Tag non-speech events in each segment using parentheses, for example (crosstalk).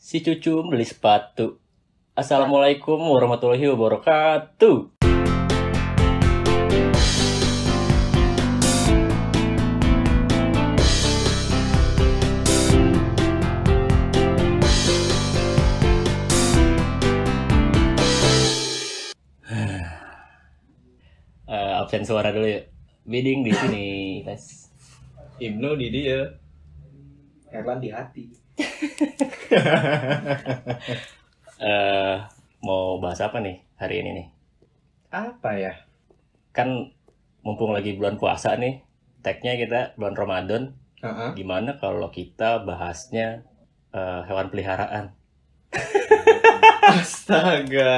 Si cucu beli sepatu. Assalamualaikum warahmatullahi wabarakatuh. (sighs) Eh, absen suara dulu ya. Bidding di sini, tes. Ibnu di dia. Herlan di hati. (laughs) Eh, mau bahas apa nih hari ini nih? Apa ya? Kan mumpung lagi bulan puasa nih, tagnya kita bulan Ramadan. Heeh. Gimana kalau kita bahasnya eh, hewan peliharaan? Astaga.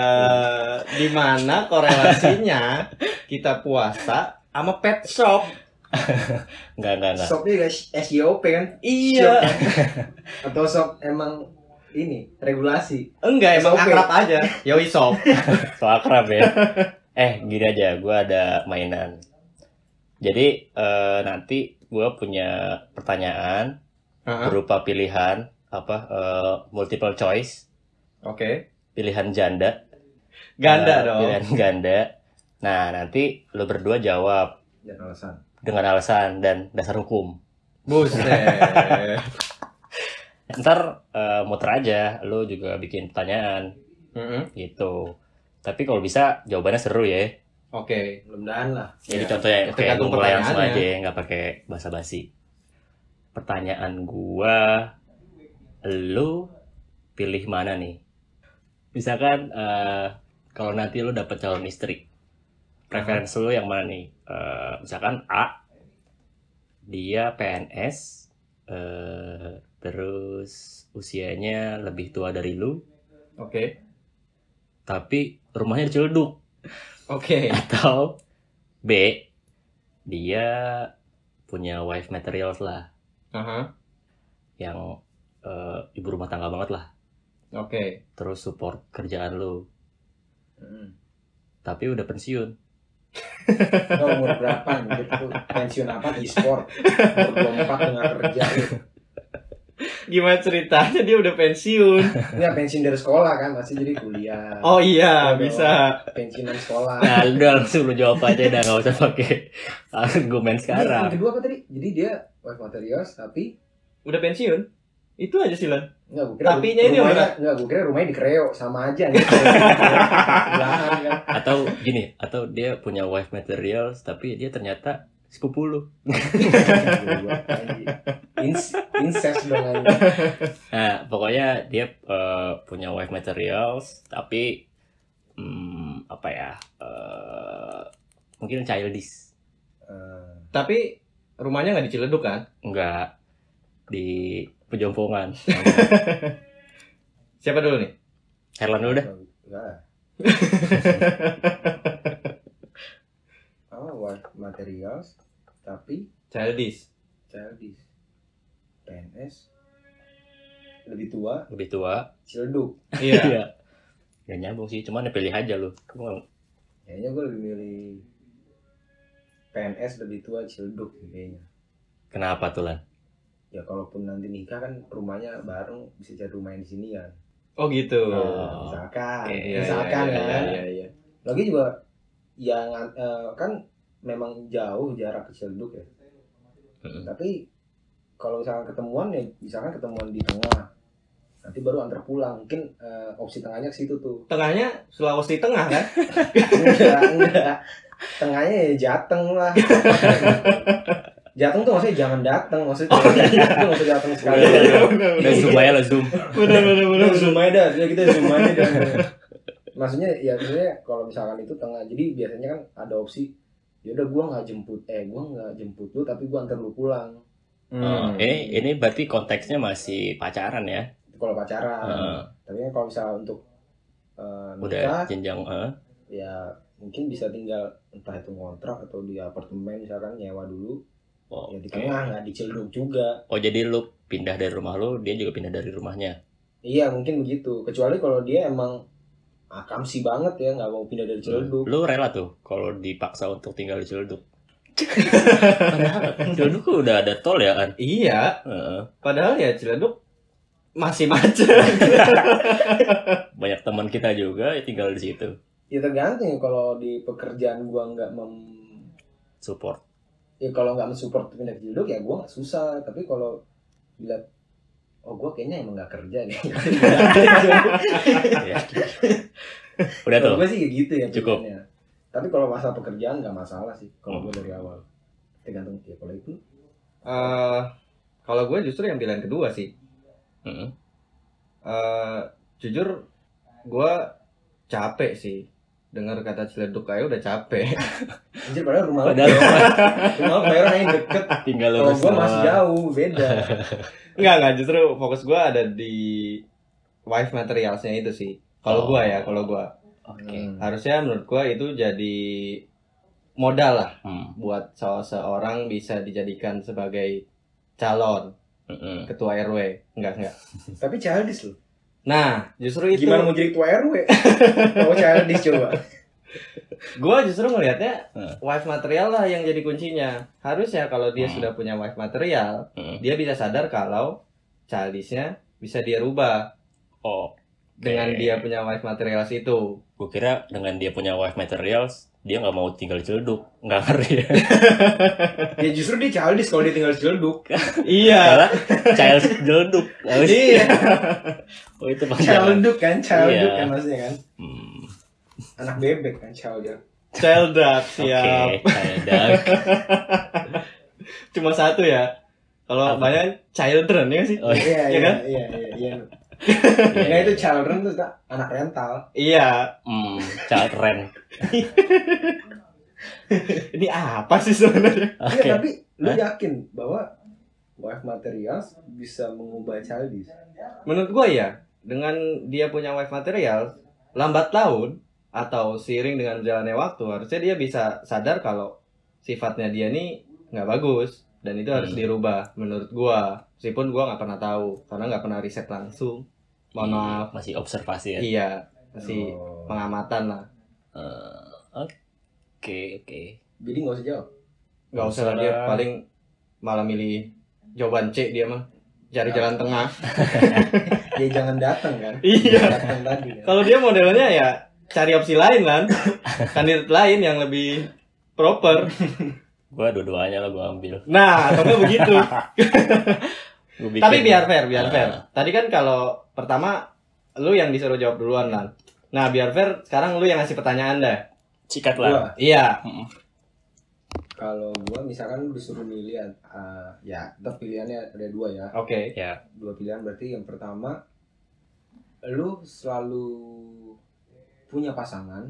Di mana korelasinya kita puasa sama pet shop? (laughs) Enggak, enggak, enggak. Shopnya guys SJOP kan? Iya. Atau shop emang ini regulasi. Enggak, emang SOP. akrab aja. (laughs) Yoi shop. (laughs) So akrab ya. eh, gini aja, gue ada mainan. Jadi eh, nanti gue punya pertanyaan Heeh. berupa pilihan apa eh, multiple choice, Oke. pilihan janda, Ganda eh, dong. pilihan ganda. Nah nanti lo berdua jawab Dan alasan. Dengan alasan dan dasar hukum. Buset. (laughs) Ntar eh, muter aja, lo juga bikin pertanyaan Heeh. gitu. Tapi kalau bisa jawabannya seru ya. Oke. Mudah-mudahan lah. Jadi Ya, contohnya ya oke tergantung gue mulai langsung aja ya, nggak pakai basa-basi. Pertanyaan gua, lu pilih mana nih? Misalkan eh, kalau nanti lu dapet calon istri, preferensi lu yang mana nih? Eh, misalkan A, dia PNS, eh, terus usianya lebih tua dari lu, Oke. tapi rumahnya di Ciledug. Oke. (laughs) atau B dia punya wife materials lah Aha. yang eh, ibu rumah tangga banget lah Oke. terus support kerjaan lu Hmm. tapi udah pensiun Kau umur berapa nih? Itu pensiun apa di sport? Umur 24 dengan kerja. Gimana ceritanya dia udah pensiun? Enggak pensiun dari sekolah kan, masih jadi kuliah. Oh iya, bisa. Pensiunan sekolah. nah udah langsung lu jawab aja dah nggak usah pakai argumen Jadi, yang sekarang kedua apa tadi? Jadi dia wife materials tapi Udah pensiun? Itu aja sih, Lan. Enggak, gue kira Tapinya ini rumahnya, udah. enggak, gue kira rumahnya di Kreo sama aja nih. Belahan kan. atau gini atau dia punya wife materials tapi dia ternyata sepupu lu (laughs) incest dong anjing. nah pokoknya dia eh, punya wife materials tapi hmm, apa ya eh, mungkin childish Eh, Tapi rumahnya nggak di Ciledug kan? Enggak di pejompongan. (laughs) Siapa dulu nih? Herlan dulu dah. Enggak. (laughs) Oh, wife materials tapi Childish. childish. PNS lebih tua, Lebih tua. Ciledug. Iya. Gak (laughs) nyambung sih, cuman ya pilih aja lu. Kayaknya gue lebih milih PNS lebih tua Ciledug kayaknya. Kenapa tuh Lan? Ya kalaupun nanti nikah kan rumahnya bareng bisa cari rumah yang di sini kan. Oh gitu. Oh. misalkan, oke. Iya, misalkan iya, kan. Iya, iya. Lagi juga yang eh, kan memang jauh jarak ke Ciledug ya. Mm-mm. Tapi kalau misalkan ketemuan ya misalkan ketemuan di tengah. Nanti baru antar pulang. Mungkin eh, opsi tengahnya ke situ tuh. Tengahnya Sulawesi Tengah kan? (laughs) enggak, enggak. Tengahnya ya Jateng lah. (laughs) Jateng tuh maksudnya jangan datang, maksudnya jangan nggak usah datang sekali. Udah zoom aja lah zoom. Bener bener bener. Udah zoom aja dah, Jadi kita zoom aja dah. Maksudnya ya maksudnya kalau misalkan itu tengah, jadi biasanya kan ada opsi ya udah gua nggak jemput eh gua nggak jemput lu tapi gua antar lu pulang Hmm. Oh, ini ini berarti konteksnya masih pacaran ya? Itu kalau pacaran Heeh. tapi kan kalau misalnya untuk udah nikah jenjang eh. ya mungkin bisa tinggal entah itu kontrak atau di apartemen misalkan nyewa dulu Oh, ya di tengah nggak di Ciledug juga Oh, jadi lu pindah dari rumah lu, dia juga pindah dari rumahnya. iya mungkin begitu kecuali kalau dia emang akamsi banget ya nggak mau pindah dari Ciledug Lu rela tuh kalau dipaksa untuk tinggal di Ciledug. Padahal (laughs) Ciledug udah ada tol ya kan? Iya. Heeh. Padahal ya Ciledug masih macet. (laughs) banyak teman kita juga ya tinggal di situ Ya tergantung kalau di pekerjaan gua nggak mem support ya kalau nggak mensupport pindah ke Ciledug ya gua nggak susah tapi kalau bila oh gua kayaknya emang nggak kerja nih (laughs) ya. udah tuh gua sih kayak gitu ya Cukup. pilihannya. tapi kalau masalah pekerjaan nggak masalah sih kalau Hmm. gua dari awal tergantung ya kalau itu Eh, kalau gue justru yang pilihan kedua sih. Mm-mm. Eh, jujur gue capek sih. Dengar kata Ciledug kayak udah capek. (laughs) anjir padahal rumah lu padahal rumah lu Bayoran yang deket tinggal kalau lurus gua masih doang. jauh beda (laughs) Enggak, enggak. Justru fokus gue ada di wife materialsnya itu sih. Kalau Oh. gua ya, kalau gua oke Hmm. harusnya menurut gua itu jadi modal lah Hmm. buat seseorang bisa dijadikan sebagai calon Mm-mm. ketua RW. Enggak, enggak. tapi childish loh Nah, justru itu gimana mau jadi ketua RW kalau (laughs) childish coba gua justru ngelihatnya Hmm. wife material lah yang jadi kuncinya. Harusnya kalau dia Hmm. sudah punya wife material, Mm-mm. dia bisa sadar kalau childishnya bisa dia rubah oh dengan Oke. dia punya wife materials itu. gue kira dengan dia punya wife materials dia nggak mau tinggal di Ciledug nggak ngerti ya (laughs) ya justru dia childish kalau dia tinggal di Ciledug (laughs) iya. Salah, child Ciledug iya (laughs) oh itu Ciledug kan Ciledug Iya. kan maksudnya kan hmm. anak bebek kan Ciledug Child duck, oke siap. child Cuma satu ya. Kalau banyak children ya sih? Oh, iya Iya iya kan? iya iya (laughs) nah itu children tuh tak anak rental. Iya. hmm, child rent. (laughs) Ini apa sih sebenarnya? Iya tapi lu yakin bahwa wife materials bisa mengubah childish? Menurut gue ya, dengan dia punya wife material, lambat laun atau seiring dengan berjalannya waktu, harusnya dia bisa sadar kalau sifatnya dia nih nggak bagus dan itu harus Hmm. dirubah menurut gua. Meskipun gua nggak pernah tahu karena nggak pernah riset langsung. Mohon maaf. masih observasi ya Iya, masih Oh. pengamatan lah. Eh, oke oke jadi nggak usah jawab Nggak usah lah dia paling malah milih jawaban C dia mah. Cari Ya. jalan tengah. (laughs) ya jangan datang kan Iya. datang tadi kan Kalau dia modelnya ya cari opsi lain kan. Kandidat lain yang lebih proper. (laughs) gue dua-duanya lah gue ambil Nah, atau begitu. (laughs) Bikin- Tapi biar fair, biar Ah. fair. Tadi kan kalau pertama lu yang disuruh jawab duluan lan. Nah, biar fair sekarang lu yang ngasih pertanyaan deh. sikat Gua, lah Iya. Mm-mm. kalau gua misalkan lu disuruh milih uh, ya tetap pilihannya ada dua ya Oke. ya dua pilihan berarti yang pertama lu selalu punya pasangan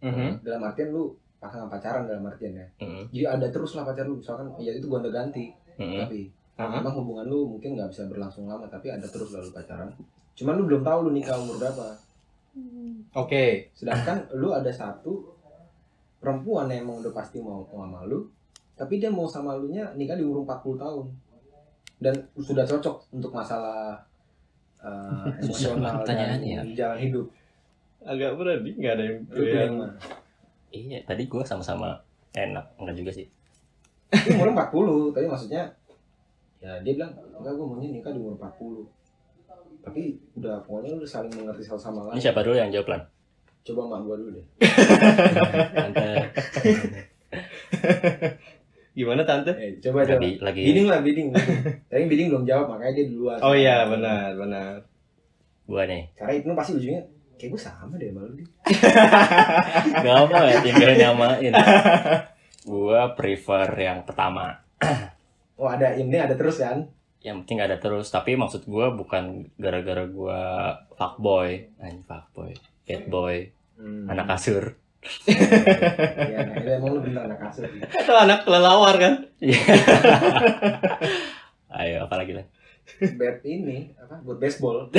Mhm. dalam artian lu pasangan pacaran dalam artian ya Mm-mm. jadi ada terus lah pacar lu misalkan ya itu gonta ganti Mm-mm. tapi Aha. memang hubungan lu mungkin nggak bisa berlangsung lama tapi ada terus lalu pacaran cuman lu belum tahu lu nikah umur berapa Oke. sedangkan (laughs) lu ada satu perempuan yang emang udah pasti mau sama lu tapi dia mau sama lu nya nikah di umur 40 tahun dan sudah cocok untuk masalah (laughs) uh, emosional dan ya. jalan hidup Agak berani nggak ada yang lu pilih yang mana? Iya tadi gue sama-sama enak enggak juga sih. Dia umur 40 tapi maksudnya ya dia bilang enggak gue maunya nikah di umur 40 tapi udah pokoknya lu saling mengerti satu sama ini lain siapa dulu yang jawab lan? Coba mak gua dulu deh. Tante Gimana tante? eh, coba coba. Lagi lagi. Bidding lah bidding bidding. tapi bidding belum jawab makanya dia duluan. Oh iya, benar, benar. gua nih. Karena itu pasti ujungnya kayak gue sama deh malu deh (laughs) Gak apa ya tinggal nyamain. Gua prefer yang pertama. Oh ada ini ada terus kan? Yang penting ada terus Tapi maksud gua bukan gara-gara gua fuckboy. Anjing fuckboy. Bad boy hmm. Anak kasur. Ya nah, emang lu bener anak kasur. Atau anak kelelawar kan? (laughs) Ayo apa lagi lah bed ini apa buat baseball. (laughs)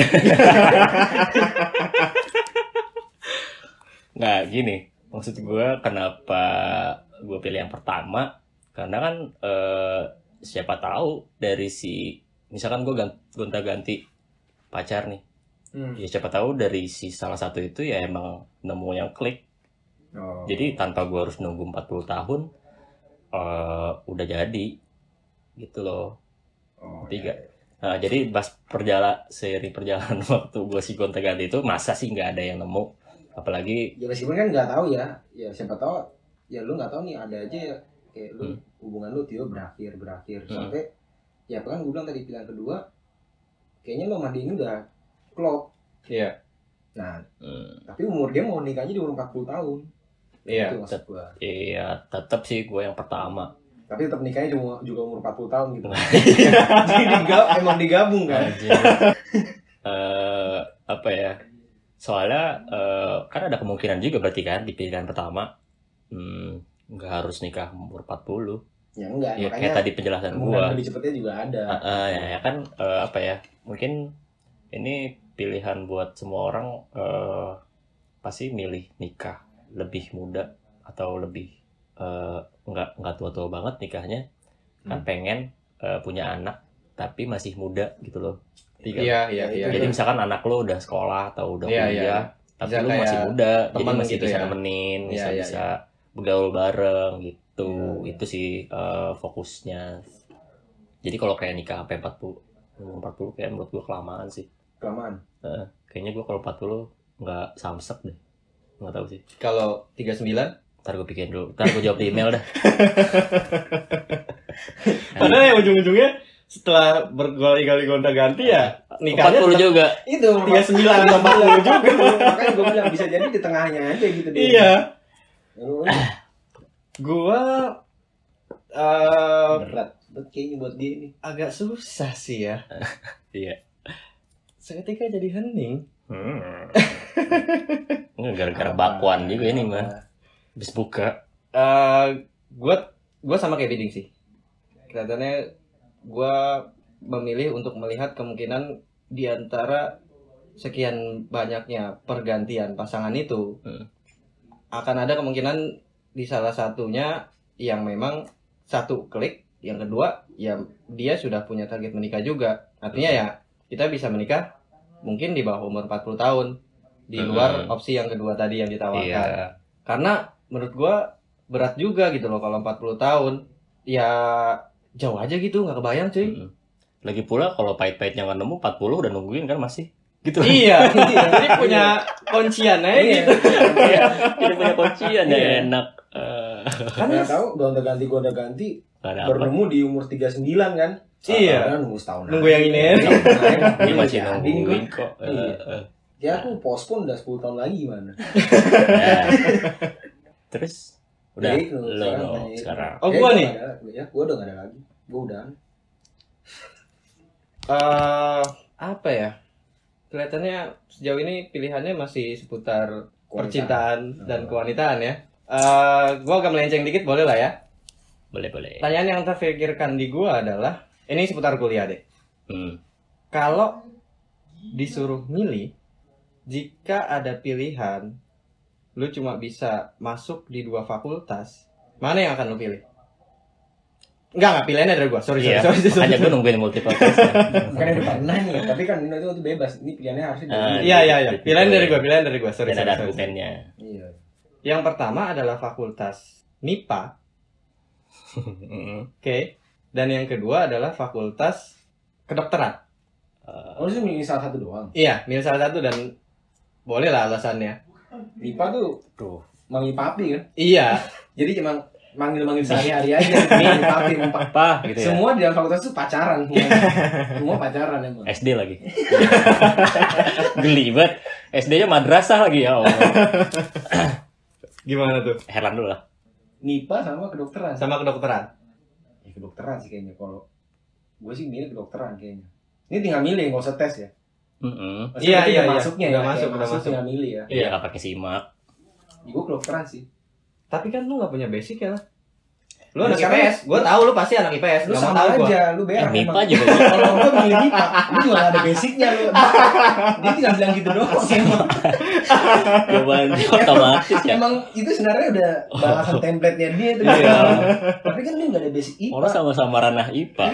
Nggak gini. Maksud gua kenapa gua pilih yang pertama? Karena kan eh, Siapa tahu dari si Misalkan gan- gonta-ganti pacar nih. Hmm. ya siapa tahu dari si salah satu itu ya emang nemu yang klik. Oh. jadi tanpa gua harus nunggu 40 tahun eh udah jadi. Gitu loh. Oh, tiga. ya, Nah, jadi pas perjala seiring perjalanan (laughs) waktu gue sih gonta ganti itu masa sih nggak ada yang nemu apalagi ya meskipun kan nggak tahu ya ya siapa tahu ya lu nggak tahu nih ada aja ya kayak lu Hmm. hubungan lu tiba berakhir berakhir Hmm. sampai ya kan gue bilang tadi pilihan kedua kayaknya lo dia ini udah klop Iya. nah hmm, tapi umur dia mau nikahnya di umur 40 tahun Iya. itu maksud iya tetap sih gue yang pertama tapi tetap nikahnya cuma juga umur 40 tahun gitu. (laughs) Jadi diga- emang digabung kan. (laughs) Eh, apa ya? Soalnya eh, kan ada kemungkinan juga berarti kan di pilihan pertama. Hmm, nggak harus nikah umur 40 ya enggak ya makanya kayak tadi penjelasan gua. lebih cepetnya juga ada. Ah, ah, ya, ya kan eh, apa ya? Mungkin ini pilihan buat semua orang eh, pasti milih nikah lebih muda atau lebih eh, nggak nggak tua-tua banget nikahnya. Kan Hmm. pengen eh, punya anak tapi masih muda gitu loh. Tiga- Iya, iya, iya. jadi misalkan anak lo udah sekolah atau udah Iya, kuliah iya. tapi Bisa lu masih muda jadi masih gitu bisa ya. nemenin Iya, bisa iya, bisa bergaul bareng gitu. Iya. itu sih eh, fokusnya. Jadi kalau kayak nikah sampai 40 umur 40 kayak menurut gua kelamaan sih. Kelamaan? Kayaknya gua kalau 40 nggak samsek deh. Nggak tahu sih. Kalau 39 ntar gue pikirin dulu ntar gue jawab di email dah (laughs) Padahal ya ujung-ujungnya setelah berkali-kali gonta-ganti ya nikahnya 40 juga itu 39 atau 40 juga. (laughs) makanya gue bilang bisa jadi di tengahnya aja gitu dia. Iya. Gua eh berat berat kayaknya buat dia ini agak susah sih ya. (laughs) Iya. Seketika jadi hening. hmm. Nggak, gara-gara bakwan juga ini mah habis buka Eh gua gua sama kayak bidding sih. Kelihatannya gua memilih untuk melihat kemungkinan di antara sekian banyaknya pergantian pasangan itu Hmm. akan ada kemungkinan di salah satunya yang memang satu klik, yang kedua ya dia sudah punya target menikah juga. Artinya ya kita bisa menikah mungkin di bawah umur 40 tahun di luar Hmm. opsi yang kedua tadi yang ditawarkan. iya Karena menurut gua berat juga gitu loh kalau 40 tahun. Ya jauh aja gitu, nggak kebayang cuy. Mm. Lagi pula kalau pahit-pahitnya nggak nemu 40 udah nungguin kan masih gitu. iya, (laughs) jadi punya kuncian aja Iya. gitu. Jadi punya kuncian ya Iya. enak. Eh, Kan nggak tahu gonta ganti gonta ganti nggak ada baru apa. nemu di umur 39 kan Iya. Padahal nunggu setahun Nunggu yang ini ya. Ini masih nungguin kok. Eh, Iya. eh. ya aku postpone udah 10 tahun lagi gimana Nah. (laughs) Terus udah Jadi, lo sekarang dong tanya- sekarang. Oh, Ya, gua nih. ya gua udah gak ada lagi gua udah eh apa ya? Kelihatannya sejauh ini pilihannya masih seputar percintaan dan Hmm. kewanitaan ya. Eh gua agak melenceng dikit boleh lah ya. Boleh boleh. Pertanyaan yang terpikirkan di gua adalah ini seputar kuliah deh. Hmm. Kalau disuruh milih, jika ada pilihan, lu cuma bisa masuk di dua fakultas, mana yang akan lu pilih? Enggak, enggak pilihannya dari gua. Sorry, Iya. sorry, sorry, sorry. Hanya gue nungguin multiple choice-nya. bukan yang pernah nih tapi kan ini itu bebas ini pilihannya harusnya dari dia. Iya, iya, iya. Pilihan dari gua, pilihan dari gua. Sorry, Dan sorry, ada sorry. argumennya. iya Yang pertama adalah fakultas MIPA, (laughs) oke. Dan yang kedua adalah fakultas kedokteran. Eh, oh lu sih milih salah satu doang Iya, milih salah satu dan boleh lah alasannya. Lipa tuh Tuh. manggil papi kan Iya, (laughs) jadi cuma manggil-manggil sehari-hari aja manggil papi empat apa gitu ya? semua di dalam fakultas tuh pacaran semua, (laughs) semua pacaran emang SD lagi. (laughs) Geli banget. SD-nya madrasah lagi ya Allah. (coughs) gimana tuh? Heran dulu lah. Nipa sama kedokteran Sama kedokteran. ya, kedokteran sih kayaknya kalau gue sih milih kedokteran kayaknya ini tinggal milih nggak usah tes ya Maksudnya Iya, iya, iya. masuknya Udah ya, masuk, udah masuk. tinggal milih ya Iya, nggak pakai simak. gue kedokteran sih Tapi kan lu gak punya basic ya lah. Lu anak IPS, gua tahu lu pasti anak IPS. lu sama tahu gua. aja lu Eh, berak MIPA emang. juga. (laughs) kalau gue milih Nipa lu juga gak ada basicnya lu (laughs) dia tinggal bilang gitu doang Jawaban otomatis ya. emang itu sebenarnya udah bahasan template-nya dia itu Iya. tapi kan dia gak ada basic IPA Orang sama-sama ranah IPA.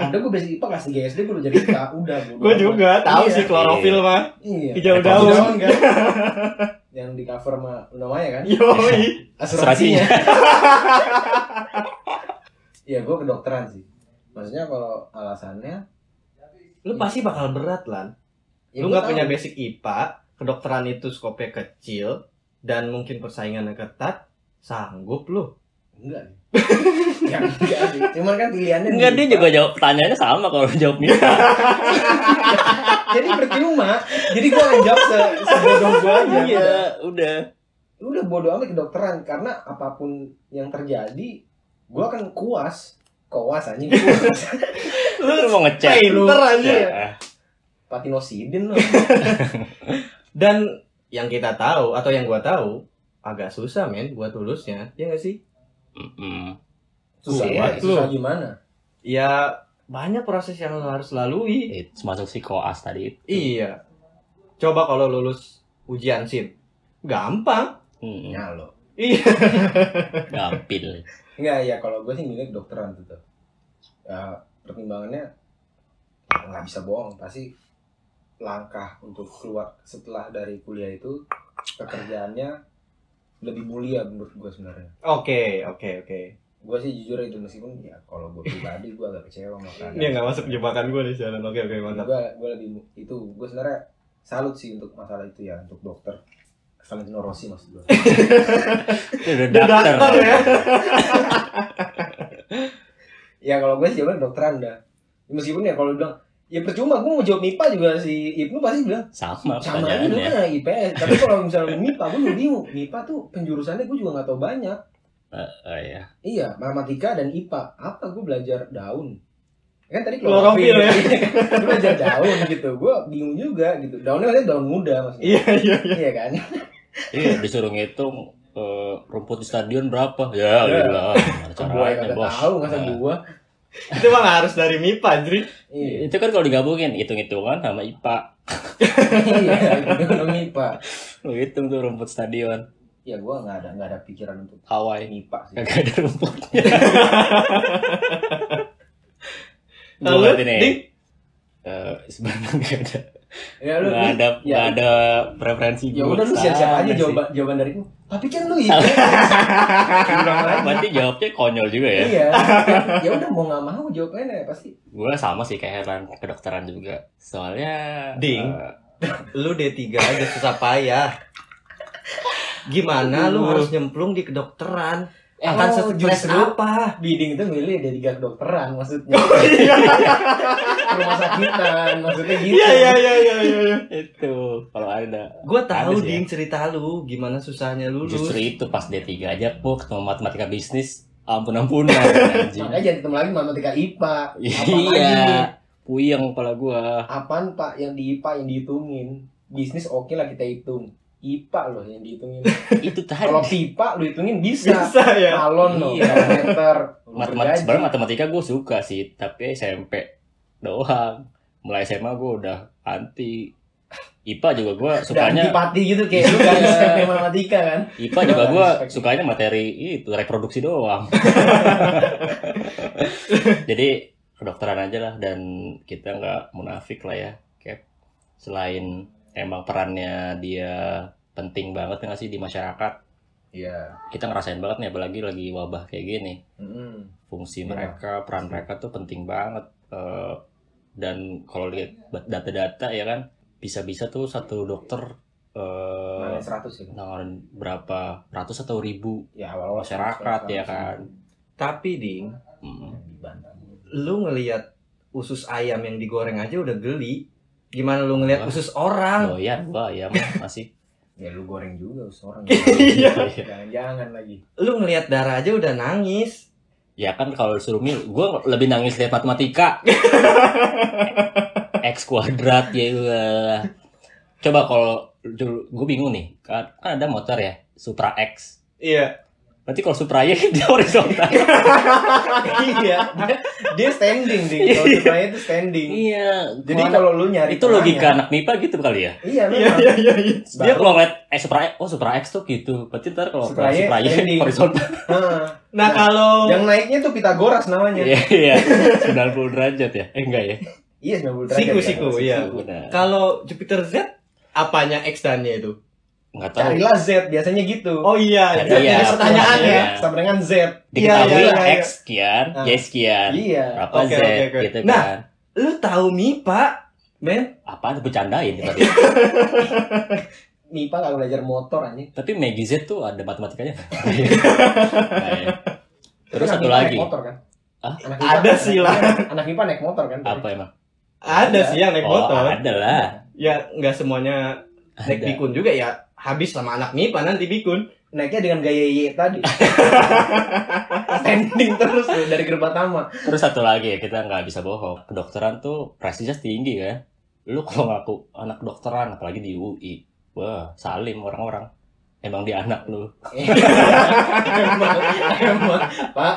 ada gue basic IPA kelas 3 SD gue udah jadi IPA (laughs) udah Gua juga tahu Iya. sih klorofil mah. iya Hijau Daun. daun. (laughs) kan yang di cover sama namanya kan Yoi. (laughs) asuransinya Iya gue kedokteran sih maksudnya kalau alasannya lu pasti bakal berat lan. Ya, lu nggak punya basic IPA, kedokteran itu skopnya kecil dan mungkin persaingannya ketat, sanggup lu. Enggak. (laughs) ya, enggak sih. Cuman kan pilihannya Enggak, di dia juga jawab pertanyaannya sama kalau jawab MIPA. (laughs) Jadi percuma. Jadi gua akan jawab se sebodoh gua aja. Iya, udah. Lu udah bodoh amat kedokteran karena apa pun yang terjadi, gua akan kuas. Kuas. Lu mau ngecek. Pinter aja. Ya. Patinosidin lo. (laughs) Dan yang kita tahu atau yang gua tahu agak susah men buat lulusnya, ya nggak sih? Mm-mm. Susah Kuat banget. lu. Susah gimana? Ya banyak proses yang lo harus lalui. Itu masuk si koas tadi. Iya. Coba kalau lulus ujian SIM. Gampang. Mm-mm. Ya lo. Iya. (laughs) Gampil. Enggak ya kalau gue sih milih kedokteran tuh. tuh. Ya pertimbangannya ya, nggak bisa bohong pasti langkah untuk keluar setelah dari kuliah itu pekerjaannya lebih mulia menurut gue sebenarnya. Oke, oke, oke. Gue sih jujur itu meskipun ya kalau gue pribadi gue agak kecewa sama keadaan. Ini nggak masuk jebakan gue nih Sharon. Oke, oke, mantap. Gue gue lebih itu gue sebenarnya salut sih untuk masalah itu ya untuk dokter. Valentino Rossi maksud gue. Itu (laughs) udah dokter. dokter ya. (laughs) ya kalau gue sih jawabnya kedokteran dah. Meskipun ya kalau bilang ya percuma gue mau jawab MIPA juga si Ibnu pasti bilang Sama sama aja lu kan IPS tapi kalau misalnya MIPA gue juga bingung MIPA tuh penjurusannya gue juga nggak tahu banyak Oh iya. iya matematika dan IPA apa gue belajar daun kan tadi Klorofil ya. (laughs) Gue belajar daun gitu gue bingung juga gitu daunnya maksudnya daun muda maksudnya Iya, iya, iya. iya kan (laughs) Iya, disuruh ngitung eh, rumput di stadion berapa? Ya, Ya. udah. Gimana gue caranya, kagak bos? tahu nggak Nah, gue (laughs) Itu mah harus dari MIPA, Jri. iya Itu kan kalau digabungin, hitung-hitungan sama IPA. iya itu MIPA Lu hitung tuh rumput stadion. ya gue nggak ada nggak ada pikiran untuk Hawaii. MIPA sih Kagak ada rumputnya. (laughs) Lalu, nih. Ding? eh, sebenarnya nggak ada ya lu nggak ada ya, nggak ada preferensi ya udah lu siap-siap aja sama sih. jawaban jawaban dari gue tapi kan lu lagi. (laughs) berarti jawabnya konyol juga ya Iya. (laughs) ya udah mau nggak mau jawabannya pasti. gue sama sih kayak Heran kedokteran juga soalnya Ding. eh, Lu D3 aja susah payah. Gimana lu harus nyemplung di kedokteran? Eh, Akan oh, stres apa? Biding itu milih dari tiga kedokteran maksudnya. Iya, (laughs) Rumah sakitan maksudnya gitu. iya, iya, iya, iya, iya. itu kalau ada Gue tahu Ada ya. ding cerita lu gimana susahnya lulus. justru itu pas D3 aja pun ketemu matematika bisnis ampun ampunan (laughs) anjing Makanya jangan ketemu lagi matematika IPA. Iya puyeng kepala gua Apaan Pak yang di IPA yang dihitungin? Bisnis oke lah kita hitung. IPA loh yang dihitungin. (laughs) itu tadi Kalau pipa lu hitungin bisa. Bisa ya. Galon loh, Iya. meter. matematika sebenarnya matematika gue suka sih tapi SMP doang mulai SMA gue udah anti IPA juga gue sukanya antipati gitu kayak lu gak bisa kayak matematika kan. IPA juga gue sukanya materi itu reproduksi doang (laughs) jadi kedokteran aja lah dan kita nggak munafik lah ya kayak selain emang perannya dia penting banget nggak sih di masyarakat Iya. kita ngerasain banget nih apalagi lagi wabah kayak gini Mm-mm. fungsi Iya. mereka peran mereka tuh penting banget Eh, dan kalau lihat data-data ya kan bisa-bisa tuh satu dokter eh Mana 100 ya? berapa ratus atau ribu Ya awal-awal masyarakat 100, ya kan Tapi ding, Mm. Dibantah. lu ngelihat usus ayam yang digoreng aja udah geli. Gimana lu ngelihat Wah. usus orang? doyan gua ya masih (laughs) Ya lu goreng juga seorang. (laughs) Iya. Jangan-jangan lagi. Lu ngelihat darah aja udah nangis. ya kan kalau disuruh milih gue lebih nangis lihat matematika (laughs) x kuadrat ya Allah. coba kalau gue bingung nih kan, kan ada motor ya Supra X Iya. Berarti kalau Supra Y dia horizontal (laughs) iya. Dia, dia standing ding. Kalau supaya itu standing. iya Jadi Kalau lu nyari itu logika anak MIPA gitu kali ya Iya Iya, iya, iya. iya. dia kalau ngeliat eh Supra X oh Supra X tuh gitu berarti ntar kalau Supra Supra, Y Y standing. horizontal Heeh. Nah, kalau Yang naiknya tuh Pitagoras namanya. iya iya 90 derajat ya eh enggak ya Iya 90 derajat. Siku, ya. siku, iya. kalau Jupiter Z apanya X dan-nya itu? Nggak tahu Carilah Z biasanya gitu. Oh iya, Cari Z iya, jadi pertanyaan iya. ya. Sama dengan Z. diketahui Iya, iya, iya. X sekian Ah. Y sekian Iya. berapa Oke, Z oke, oke. gitu Nah, kan Lu tahu MIPA, men? Apa bercandain (laughs) ya tadi? MIPA gak belajar motor anjing. Tapi Maggie Z tuh ada matematikanya. (laughs) Nah, ya. Terus satu MIPA lagi. Naik motor kan? Hah? Anak Ada sih lah. Anak MIPA naik motor kan? Apa emang? Ada sih yang naik Oh, motor. ada lah. Ya nggak semuanya naik Ada. bikun juga ya. Habis sama anak MIPA nanti bikun. Naiknya dengan gaya Y tadi. (laughs) Standing terus tuh dari Gerbatama. Terus satu lagi ya, kita nggak bisa bohong. Kedokteran tuh prestisinya tinggi kan. Lu kalau ngaku anak kedokteran, apalagi di UI. Wah, salim orang-orang. Emang dia anak lu. (laughs) emang, emang, Pak.